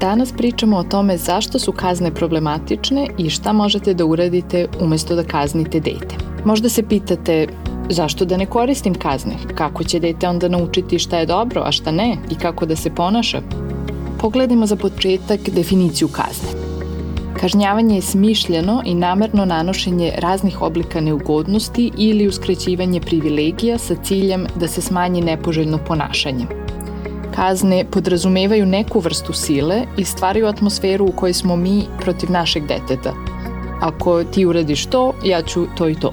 Danas pričamo o tome zašto su kazne problematične i šta možete da uradite umesto da kaznite dete. Možda se pitate zašto da ne koristim kazne? Kako će dete onda naučiti šta je dobro, a šta ne i kako da se ponaša? Pogledajmo za početak definiciju kazne. Kažnjavanje je smišljeno i namerno nanošenje raznih oblika neugodnosti ili uskrećivanje privilegija sa ciljem da se smanji nepoželjno ponašanje kazne podrazumevaju neku vrstu sile i stvaraju atmosferu u kojoj smo mi protiv našeg deteta. Ako ti uradiš to, ja ću to i to.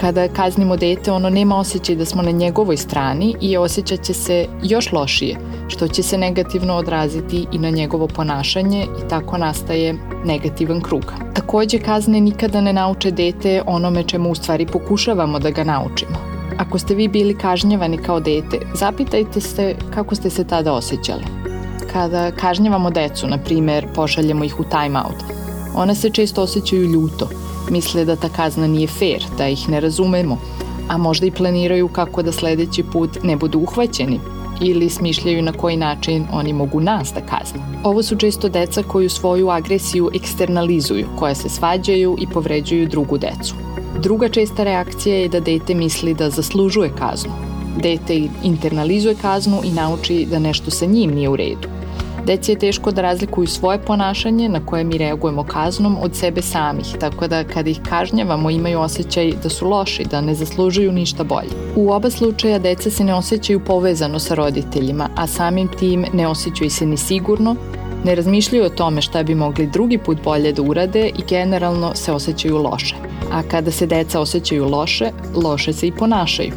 Kada kaznimo dete, ono nema osjećaj da smo na njegovoj strani i osjećat će se još lošije, što će se negativno odraziti i na njegovo ponašanje i tako nastaje negativan krug. Takođe, kazne nikada ne nauče dete onome čemu u stvari pokušavamo da ga naučimo. Ako ste vi bili kažnjavani kao dete, zapitajte se kako ste se tada osjećali. Kada kažnjavamo decu, na primer, pošaljemo ih u time out, ona se često osjećaju ljuto, misle da ta kazna nije fair, da ih ne razumemo, a možda i planiraju kako da sledeći put ne budu uhvaćeni ili smišljaju na koji način oni mogu nas da kazne. Ovo su često deca koju svoju agresiju eksternalizuju, koja se svađaju i povređuju drugu decu. Druga česta reakcija je da dete misli da zaslužuje kaznu. Dete internalizuje kaznu i nauči da nešto sa njim nije u redu. Deci je teško da razlikuju svoje ponašanje na koje mi reagujemo kaznom od sebe samih, tako da kada ih kažnjavamo imaju osjećaj da su loši, da ne zaslužuju ništa bolje. U oba slučaja deca se ne osjećaju povezano sa roditeljima, a samim tim ne osjećaju se ni sigurno, ne razmišljaju o tome šta bi mogli drugi put bolje da urade i generalno se osjećaju loše. A kada se deca osjećaju loše, loše se i ponašaju.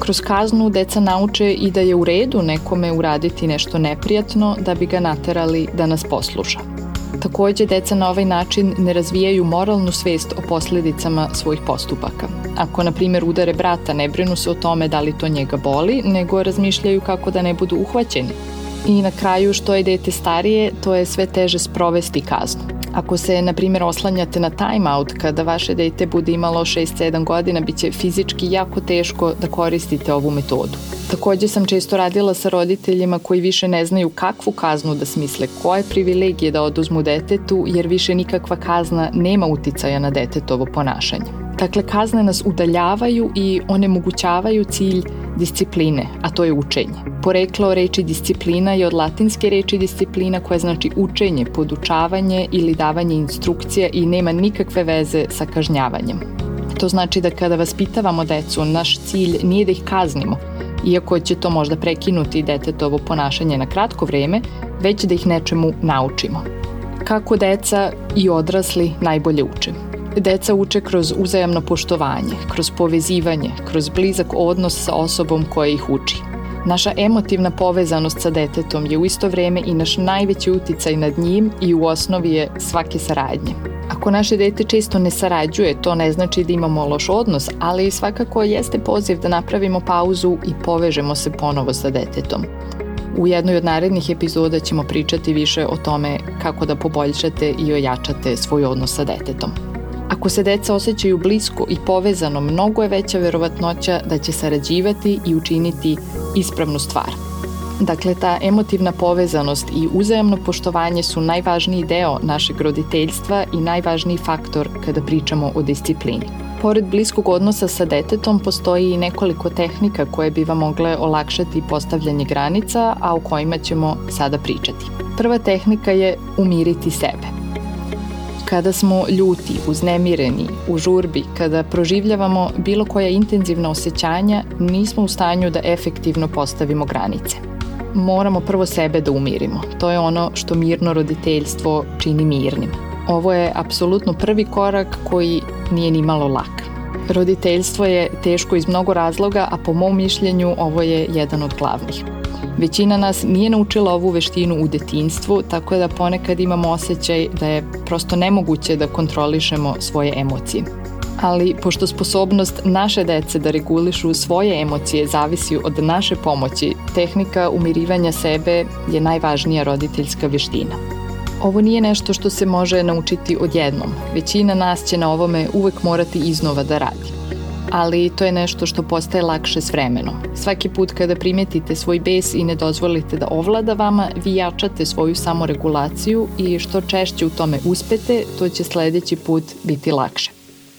Kroz kaznu deca nauče i da je u redu nekome uraditi nešto neprijatno da bi ga naterali da nas posluša. Takođe, deca na ovaj način ne razvijaju moralnu svest o posledicama svojih postupaka. Ako, na primjer, udare brata, ne brinu se o tome da li to njega boli, nego razmišljaju kako da ne budu uhvaćeni. I na kraju, što je dete starije, to je sve teže sprovesti kaznu. Ako se, na primjer, oslanjate na timeout kada vaše dete bude imalo 6-7 godina, bit će fizički jako teško da koristite ovu metodu. Takođe sam često radila sa roditeljima koji više ne znaju kakvu kaznu da smisle, koje privilegije da oduzmu detetu, jer više nikakva kazna nema uticaja na detetovo ponašanje. Dakle, kazne nas udaljavaju i onemogućavaju cilj discipline, a to je učenje. Poreklo reči disciplina je od latinske reči disciplina koja znači učenje, podučavanje ili davanje instrukcija i nema nikakve veze sa kažnjavanjem. To znači da kada vaspitavamo decu, naš cilj nije da ih kaznimo, iako će to možda prekinuti detetovo ponašanje na kratko vreme, već da ih nečemu naučimo. Kako deca i odrasli najbolje uče. Deca uče kroz uzajamno poštovanje, kroz povezivanje, kroz blizak odnos sa osobom koja ih uči. Naša emotivna povezanost sa detetom je u isto vreme i naš najveći uticaj nad njim i u osnovi je svake saradnje. Ako naše dete često ne sarađuje, to ne znači da imamo loš odnos, ali svakako jeste poziv da napravimo pauzu i povežemo se ponovo sa detetom. U jednoj od narednih epizoda ćemo pričati više o tome kako da poboljšate i ojačate svoj odnos sa detetom. Ako se deca osjećaju blisko i povezano, mnogo je veća verovatnoća da će sarađivati i učiniti ispravnu stvar. Dakle, ta emotivna povezanost i uzajamno poštovanje su najvažniji deo našeg roditeljstva i najvažniji faktor kada pričamo o disciplini. Pored bliskog odnosa sa detetom postoji i nekoliko tehnika koje bi vam mogle olakšati postavljanje granica, a o kojima ćemo sada pričati. Prva tehnika je umiriti sebe. Kada smo ljuti, uznemireni, u žurbi, kada proživljavamo bilo koja intenzivna osjećanja, nismo u stanju da efektivno postavimo granice. Moramo prvo sebe da umirimo. To je ono što mirno roditeljstvo čini mirnim. Ovo je apsolutno prvi korak koji nije ni malo lak. Roditeljstvo je teško iz mnogo razloga, a po mom mišljenju ovo je jedan od glavnih. Većina nas nije naučila ovu veštinu u detinstvu, tako da ponekad imamo osjećaj da je prosto nemoguće da kontrolišemo svoje emocije. Ali pošto sposobnost naše dece da regulišu svoje emocije zavisi od naše pomoći, tehnika umirivanja sebe je najvažnija roditeljska veština. Ovo nije nešto što se može naučiti odjednom. Većina nas će na ovome uvek morati iznova da radi ali to je nešto što postaje lakše s vremenom. Svaki put kada primetite svoj bes i ne dozvolite da ovlada vama, vi jačate svoju samoregulaciju i što češće u tome uspete, to će sledeći put biti lakše.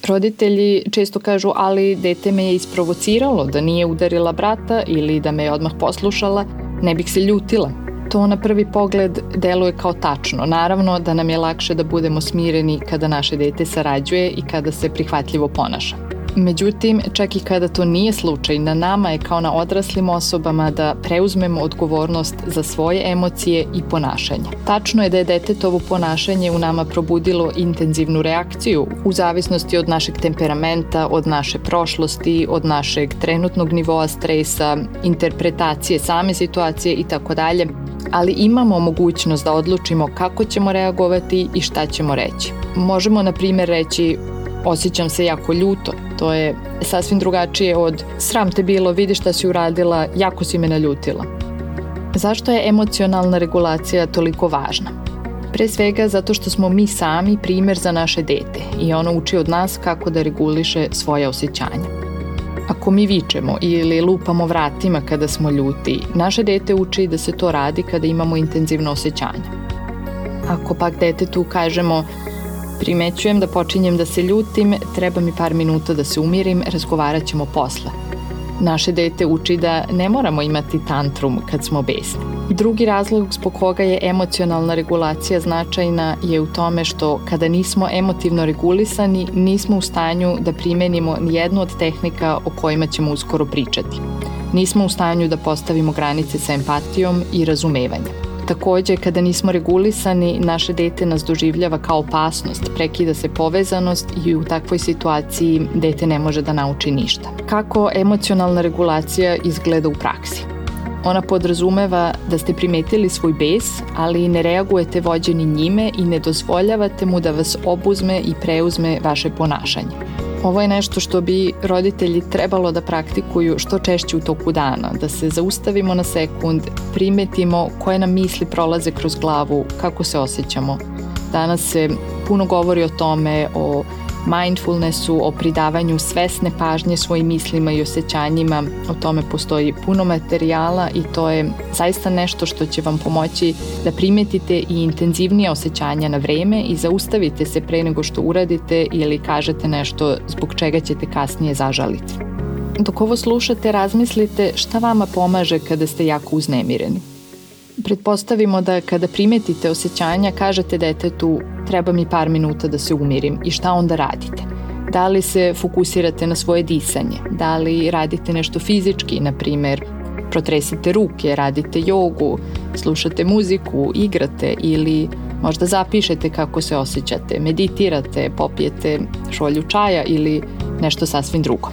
Roditelji često kažu, ali dete me je isprovociralo da nije udarila brata ili da me je odmah poslušala, ne bih se ljutila. To na prvi pogled deluje kao tačno. Naravno da nam je lakše da budemo smireni kada naše dete sarađuje i kada se prihvatljivo ponaša. Međutim, čak i kada to nije slučaj, na nama je kao na odraslim osobama da preuzmemo odgovornost za svoje emocije i ponašanje. Tačno je da je detetovo ponašanje u nama probudilo intenzivnu reakciju u zavisnosti od našeg temperamenta, od naše prošlosti, od našeg trenutnog nivoa stresa, interpretacije same situacije i tako dalje, ali imamo mogućnost da odlučimo kako ćemo reagovati i šta ćemo reći. Možemo, na primjer, reći osjećam se jako ljuto. To je sasvim drugačije od sram te bilo, vidi šta si uradila, jako si me naljutila. Zašto je emocionalna regulacija toliko važna? Pre svega zato što smo mi sami primer za naše dete i ono uči od nas kako da reguliše svoje osjećanja. Ako mi vičemo ili lupamo vratima kada smo ljuti, naše dete uči da se to radi kada imamo intenzivno osjećanje. Ako pak detetu kažemo Primećujem da počinjem da se ljutim, treba mi par minuta da se umirim, razgovarat ćemo posle. Naše dete uči da ne moramo imati tantrum kad smo besni. Drugi razlog zbog koga je emocionalna regulacija značajna je u tome što kada nismo emotivno regulisani, nismo u stanju da primenimo ni jednu od tehnika o kojima ćemo uskoro pričati. Nismo u stanju da postavimo granice sa empatijom i razumevanjem. Takođe, kada nismo regulisani, naše dete nas doživljava kao opasnost, prekida se povezanost i u takvoj situaciji dete ne može da nauči ništa. Kako emocionalna regulacija izgleda u praksi? Ona podrazumeva da ste primetili svoj bes, ali ne reagujete vođeni njime i ne dozvoljavate mu da vas obuzme i preuzme vaše ponašanje. Ovo je nešto što bi roditelji trebalo da praktikuju što češće u toku dana, da se zaustavimo na sekund, primetimo koje nam misli prolaze kroz glavu, kako se osjećamo. Danas se puno govori o tome, o mindfulnessu, o pridavanju svesne pažnje svojim mislima i osjećanjima. O tome postoji puno materijala i to je zaista nešto što će vam pomoći da primetite i intenzivnije osjećanja na vreme i zaustavite se pre nego što uradite ili kažete nešto zbog čega ćete kasnije zažaliti. Dok ovo slušate, razmislite šta vama pomaže kada ste jako uznemireni. Pretpostavimo da kada primetite osjećanja kažete detetu treba mi par minuta da se umirim i šta onda radite? Da li se fokusirate na svoje disanje? Da li radite nešto fizički, na primer protresite ruke, radite jogu, slušate muziku, igrate ili možda zapišete kako se osjećate, meditirate, popijete šolju čaja ili nešto sasvim drugo.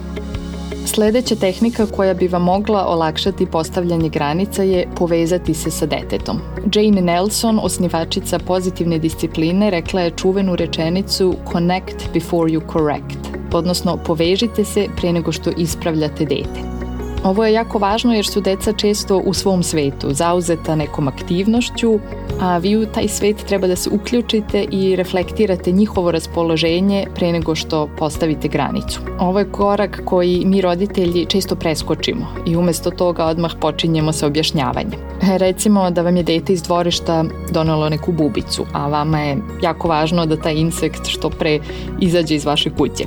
Sledeća tehnika koja bi vam mogla olakšati postavljanje granica je povezati se sa detetom. Jane Nelson, osnivačica pozitivne discipline, rekla je čuvenu rečenicu Connect before you correct, odnosno povežite se pre nego što ispravljate dete. Ovo je jako važno jer su deca često u svom svetu, zauzeta nekom aktivnošću, a vi u taj svet treba da se uključite i reflektirate njihovo raspoloženje pre nego što postavite granicu. Ovo je korak koji mi roditelji često preskočimo i umesto toga odmah počinjemo sa objašnjavanjem. Recimo da vam je dete iz dvorišta donelo neku bubicu, a vama je jako važno da taj insekt što pre izađe iz vaše kuće.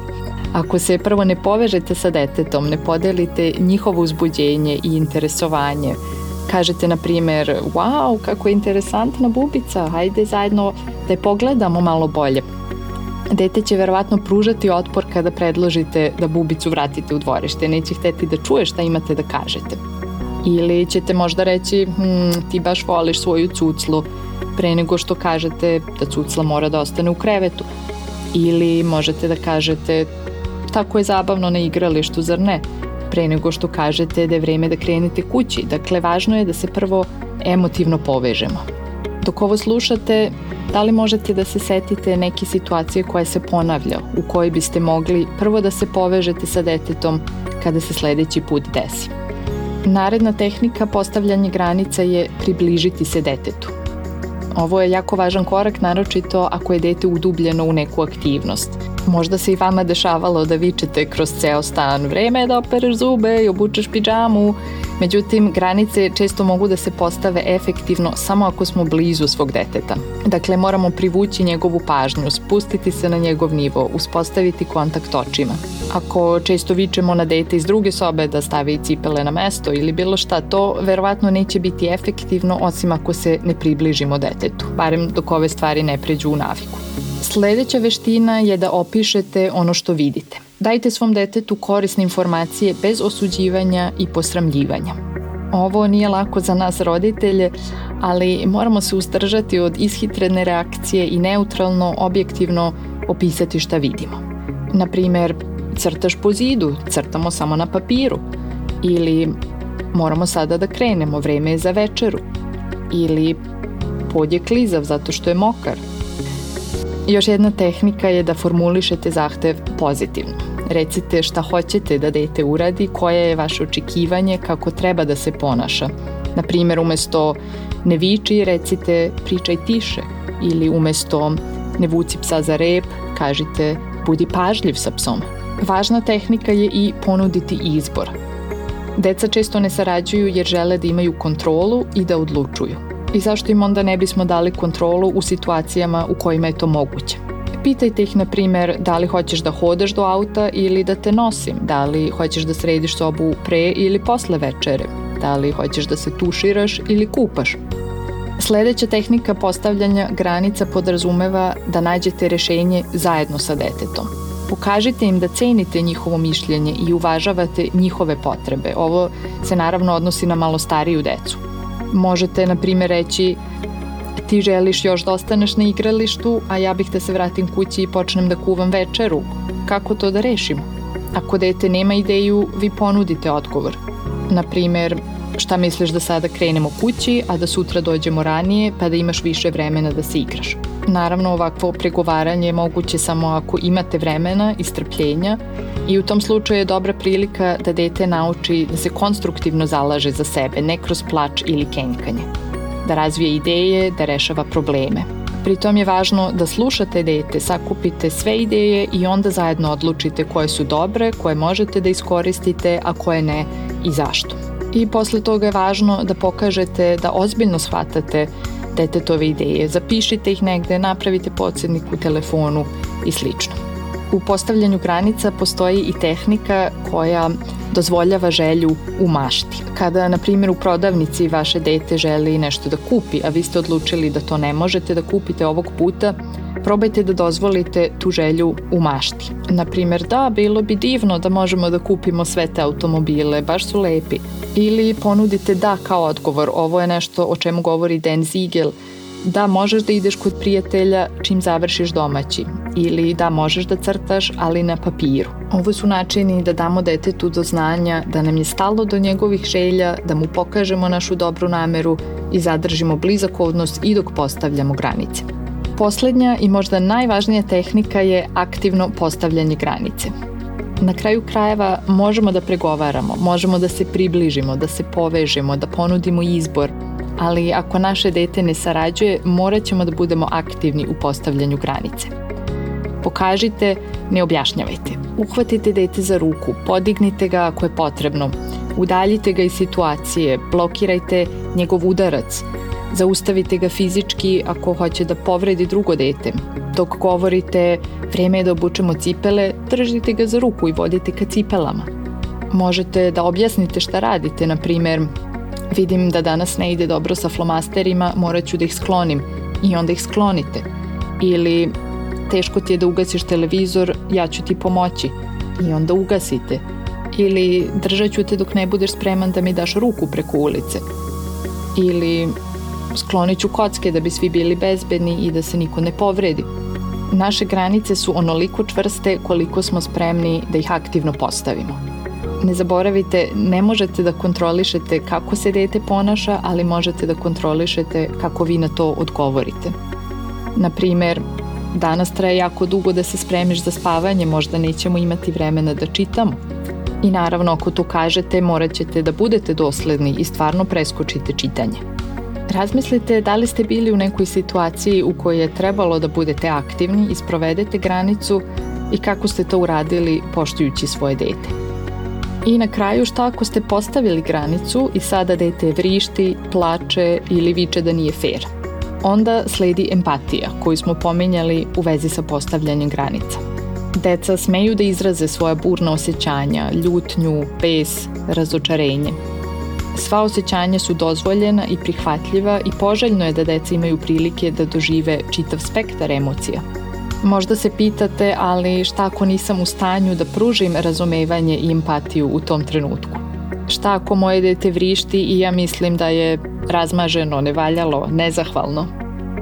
Ako se prvo ne povežete sa detetom, ne podelite njihovo uzbuđenje i interesovanje, kažete na primer, wow, kako je interesantna bubica, hajde zajedno da je pogledamo malo bolje. Dete će verovatno pružati otpor kada predložite da bubicu vratite u dvorište, neće hteti da čuje šta imate da kažete. Ili ćete možda reći, hm, ti baš voliš svoju cuclu, pre nego što kažete da cucla mora da ostane u krevetu. Ili možete da kažete, tako je zabavno na igralištu, zar ne? Pre nego što kažete da je vreme da krenete kući. Dakle, važno je da se prvo emotivno povežemo. Dok ovo slušate, da li možete da se setite neke situacije koja se ponavlja, u kojoj biste mogli prvo da se povežete sa detetom kada se sledeći put desi? Naredna tehnika postavljanja granica je približiti se detetu. Ovo je jako važan korak, naročito ako je dete udubljeno u neku aktivnost. Možda se i vama dešavalo da vičete kroz ceo stan vreme da opereš zube i obučeš pidžamu Međutim, granice često mogu da se postave efektivno samo ako smo blizu svog deteta. Dakle, moramo privući njegovu pažnju, spustiti se na njegov nivo, uspostaviti kontakt očima. Ako često vičemo na dete iz druge sobe da stavi cipele na mesto ili bilo šta, to verovatno neće biti efektivno osim ako se ne približimo detetu, barem dok ove stvari ne pređu u naviku. Sledeća veština je da opišete ono što vidite. Dajte svom detetu korisne informacije bez osuđivanja i posramljivanja. Ovo nije lako za nas roditelje, ali moramo se ustržati od ishitrene reakcije i neutralno, objektivno opisati šta vidimo. Naprimer, crtaš po zidu, crtamo samo na papiru. Ili moramo sada da krenemo, vreme je za večeru. Ili pod je klizav zato što je mokar. Još jedna tehnika je da formulišete zahtev pozitivno. Recite šta hoćete da dete uradi, koje je vaše očekivanje, kako treba da se ponaša. Na primjer, umesto ne viči, recite pričaj tiše. Ili umesto ne vuci psa za rep, kažite budi pažljiv sa psom. Važna tehnika je i ponuditi izbor. Deca često ne sarađuju jer žele da imaju kontrolu i da odlučuju. I zašto im onda ne bismo dali kontrolu u situacijama u kojima je to moguće? Pitajte ih, na primer, da li hoćeš da hodaš do auta ili da te nosim, da li hoćeš da središ sobu pre ili posle večere, da li hoćeš da se tuširaš ili kupaš. Sledeća tehnika postavljanja granica podrazumeva da nađete rešenje zajedno sa detetom. Pokažite im da cenite njihovo mišljenje i uvažavate njihove potrebe. Ovo se naravno odnosi na malo stariju decu. Možete, na primjer, reći ti želiš još da ostaneš na igralištu, a ja bih da se vratim kući i počnem da kuvam večeru. Kako to da rešimo? Ako dete nema ideju, vi ponudite odgovor. Naprimer, šta misliš da sada krenemo kući, a da sutra dođemo ranije, pa da imaš više vremena da se igraš. Naravno, ovakvo pregovaranje je moguće samo ako imate vremena i strpljenja i u tom slučaju je dobra prilika da dete nauči da se konstruktivno zalaže za sebe, ne kroz plač ili kenjkanje da razvije ideje, da rešava probleme. Pritom je važno da slušate dete, sakupite sve ideje i onda zajedno odlučite koje su dobre, koje možete da iskoristite, a koje ne i zašto. I posle toga je važno da pokažete da ozbiljno shvatate detetove ideje, zapišite ih negde, napravite podsjednik u telefonu i slično. U postavljanju granica postoji i tehnika koja dozvoljava želju u mašti. Kada, na primjer, u prodavnici vaše dete želi nešto da kupi, a vi ste odlučili da to ne možete da kupite ovog puta, probajte da dozvolite tu želju u mašti. Na primjer, da, bilo bi divno da možemo da kupimo sve te automobile, baš su lepi. Ili ponudite da kao odgovor, ovo je nešto o čemu govori Dan Ziegel, da možeš da ideš kod prijatelja čim završiš domaći ili da možeš da crtaš ali na papiru. Ovo su načini da damo detetu do znanja da nam je stalo do njegovih želja, da mu pokažemo našu dobru nameru i zadržimo blizak odnos i dok postavljamo granice. Poslednja i možda najvažnija tehnika je aktivno postavljanje granice. Na kraju krajeva možemo da pregovaramo, možemo da se približimo, da se povežemo, da ponudimo izbor, ali ako naše dete ne sarađuje, morat ćemo da budemo aktivni u postavljanju granice. Pokažite, ne objašnjavajte. Uhvatite dete za ruku, podignite ga ako je potrebno, udaljite ga iz situacije, blokirajte njegov udarac, zaustavite ga fizički ako hoće da povredi drugo dete. Dok govorite vreme je da obučemo cipele, držite ga za ruku i vodite ka cipelama. Možete da objasnite šta radite, na primer, Vidim da danas ne ide dobro sa flomasterima, morat ću da ih sklonim i onda ih sklonite. Ili teško ti je da ugasiš televizor, ja ću ti pomoći i onda ugasite. ili držat ću te dok ne budeš spreman da mi daš ruku preko ulice ili sklonit ću kocke da bi svi bili bezbedni i da se niko ne povredi. Naše granice su onoliko čvrste koliko smo spremni da ih aktivno postavimo. Ne zaboravite, ne možete da kontrolišete kako se dete ponaša, ali možete da kontrolišete kako vi na to odgovorite. Na primer, danas traje jako dugo da se spremiš za spavanje, možda nećemo imati vremena da čitamo. I naravno, ako to kažete, morat ćete da budete dosledni i stvarno preskočite čitanje. Razmislite da li ste bili u nekoj situaciji u kojoj je trebalo da budete aktivni i sprovedete granicu i kako ste to uradili poštujući svoje dete. I na kraju šta ako ste postavili granicu i sada dete vrišti, plače ili viče da nije fair. Onda sledi empatija koju smo pomenjali u vezi sa postavljanjem granica. Deca smeju da izraze svoja burna osjećanja, ljutnju, bes, razočarenje. Sva osjećanja su dozvoljena i prihvatljiva i poželjno je da deca imaju prilike da dožive čitav spektar emocija. Možda se pitate, ali šta ako nisam u stanju da pružim razumevanje i empatiju u tom trenutku? Šta ako moje dete vrišti i ja mislim da je razmaženo, nevaljalo, nezahvalno?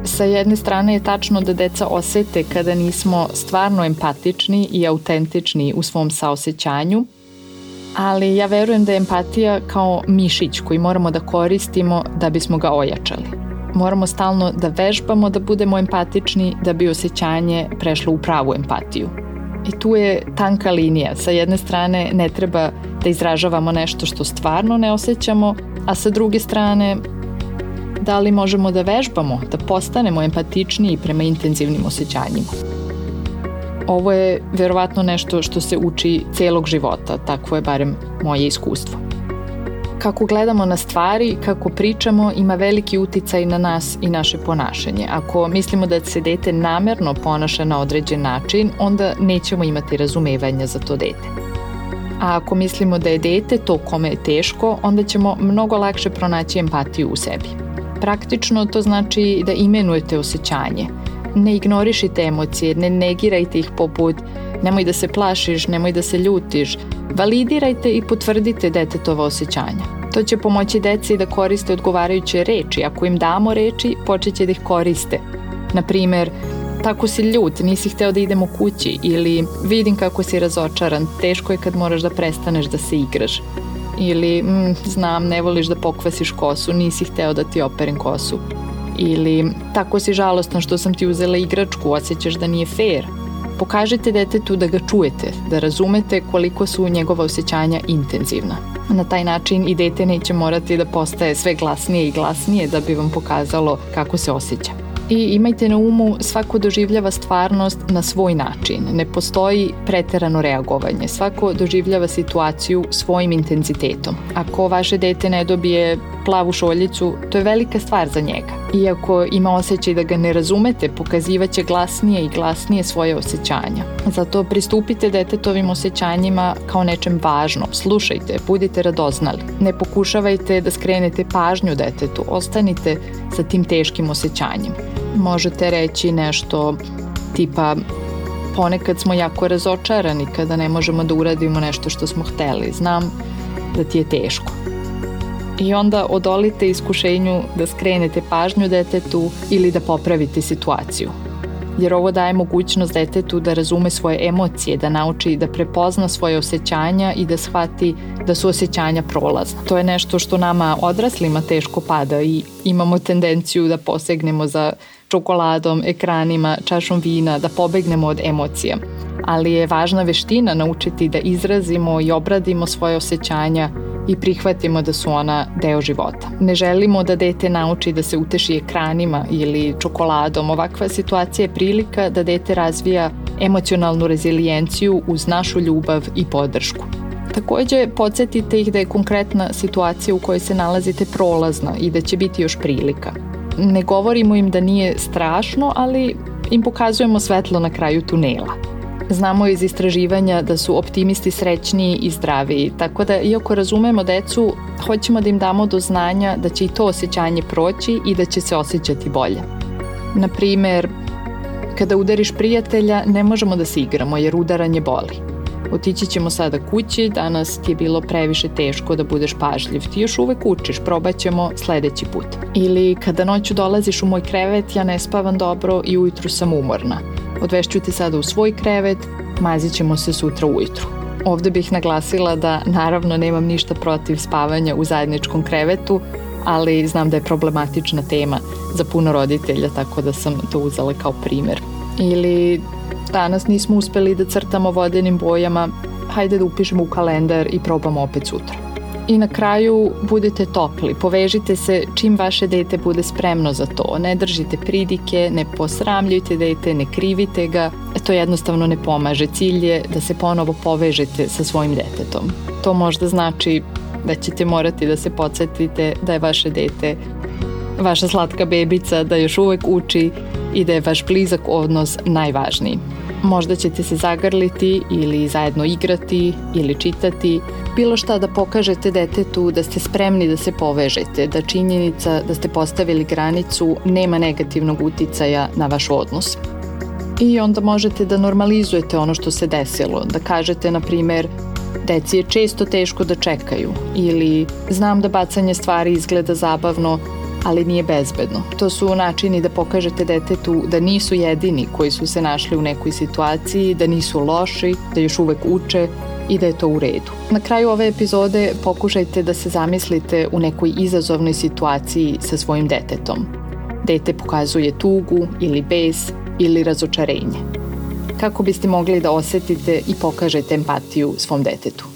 Sa jedne strane je tačno da deca osete kada nismo stvarno empatični i autentični u svom saosećanju, ali ja verujem da je empatija kao mišić koji moramo da koristimo da bismo ga ojačali moramo stalno da vežbamo da budemo empatični da bi osjećanje prešlo u pravu empatiju. I tu je tanka linija. Sa jedne strane ne treba da izražavamo nešto što stvarno ne osjećamo, a sa druge strane da li možemo da vežbamo, da postanemo empatičniji prema intenzivnim osjećanjima. Ovo je verovatno nešto što se uči celog života, takvo je barem moje iskustvo kako gledamo na stvari, kako pričamo, ima veliki uticaj na nas i naše ponašanje. Ako mislimo da se dete namerno ponaša na određen način, onda nećemo imati razumevanja za to dete. A ako mislimo da je dete to kome je teško, onda ćemo mnogo lakše pronaći empatiju u sebi. Praktično to znači da imenujete osjećanje. Ne ignorišite emocije, ne negirajte ih poput nemoj da se plašiš, nemoj da se ljutiš. Validirajte i potvrdite detetova osjećanja. To će pomoći deci da koriste odgovarajuće reči. Ako im damo reči, počeće da ih koriste. Naprimer, tako si ljut, nisi hteo da idemo kući ili vidim kako si razočaran, teško je kad moraš da prestaneš da se igraš. Ili, mm, znam, ne voliš da pokvasiš kosu, nisi hteo da ti operem kosu. Ili, tako si žalostan što sam ti uzela igračku, osjećaš da nije fair. Pokažite detetu da ga čujete, da razumete koliko su njegova osjećanja intenzivna. Na taj način i dete neće morati da postaje sve glasnije i glasnije da bi vam pokazalo kako se osjeća i imajte na umu svako doživljava stvarnost na svoj način. Ne postoji preterano reagovanje. Svako doživljava situaciju svojim intenzitetom. Ako vaše dete ne dobije plavu šoljicu, to je velika stvar za njega. Iako ima osjećaj da ga ne razumete, pokazivaće glasnije i glasnije svoje osjećanja. Zato pristupite detetovim osjećanjima kao nečem važnom. Slušajte, budite radoznali. Ne pokušavajte da skrenete pažnju detetu. Ostanite sa tim teškim osjećanjem možete reći nešto tipa ponekad smo jako razočarani kada ne možemo da uradimo nešto što smo hteli. Znam da ti je teško. I onda odolite iskušenju da skrenete pažnju detetu ili da popravite situaciju. Jer ovo daje mogućnost detetu da razume svoje emocije, da nauči da prepozna svoje osjećanja i da shvati da su osjećanja prolazna. To je nešto što nama odraslima teško pada i imamo tendenciju da posegnemo za čokoladom, ekranima, čašom vina, da pobegnemo od emocija. Ali je važna veština naučiti da izrazimo i obradimo svoje osjećanja i prihvatimo da su ona deo života. Ne želimo da dete nauči da se uteši ekranima ili čokoladom. Ovakva situacija je prilika da dete razvija emocionalnu rezilijenciju uz našu ljubav i podršku. Takođe, podsjetite ih da je konkretna situacija u kojoj se nalazite prolazna i da će biti još prilika ne govorimo im da nije strašno, ali im pokazujemo svetlo na kraju tunela. Znamo iz istraživanja da su optimisti srećniji i zdraviji, tako da iako razumemo decu, hoćemo da im damo do znanja da će i to osjećanje proći i da će se osjećati bolje. Na primer, kada udariš prijatelja, ne možemo da se igramo jer udaranje boli. Otići ćemo sada kući, danas ti je bilo previše teško da budeš pažljiv, ti još uvek učiš, probat ćemo sledeći put. Ili kada noću dolaziš u moj krevet, ja ne spavam dobro i ujutru sam umorna. Odvešću te sada u svoj krevet, mazit ćemo se sutra ujutru. Ovde bih naglasila da naravno nemam ništa protiv spavanja u zajedničkom krevetu, ali znam da je problematična tema za puno roditelja, tako da sam to uzela kao primer. Ili danas nismo uspeli da crtamo vodenim bojama, hajde da upišemo u kalendar i probamo opet sutra. I na kraju budite topli, povežite se čim vaše dete bude spremno za to. Ne držite pridike, ne posramljujte dete, ne krivite ga. To jednostavno ne pomaže. Cilj je da se ponovo povežete sa svojim detetom. To možda znači da ćete morati da se podsjetite da je vaše dete vaša slatka bebica, da još uvek uči i da je vaš blizak odnos najvažniji. Možda ćete se zagrliti ili zajedno igrati ili čitati, bilo šta da pokažete detetu da ste spremni da se povežete, da činjenica da ste postavili granicu nema negativnog uticaja na vaš odnos. I onda možete da normalizujete ono što se desilo, da kažete, na primer, Deci je često teško da čekaju ili znam da bacanje stvari izgleda zabavno, ali nije bezbedno. To su načini da pokažete detetu da nisu jedini koji su se našli u nekoj situaciji, da nisu loši, da još uvek uče i da je to u redu. Na kraju ove epizode pokušajte da se zamislite u nekoj izazovnoj situaciji sa svojim detetom. Dete pokazuje tugu ili bes ili razočarenje kako biste mogli da osetite i pokažete empatiju svom detetu.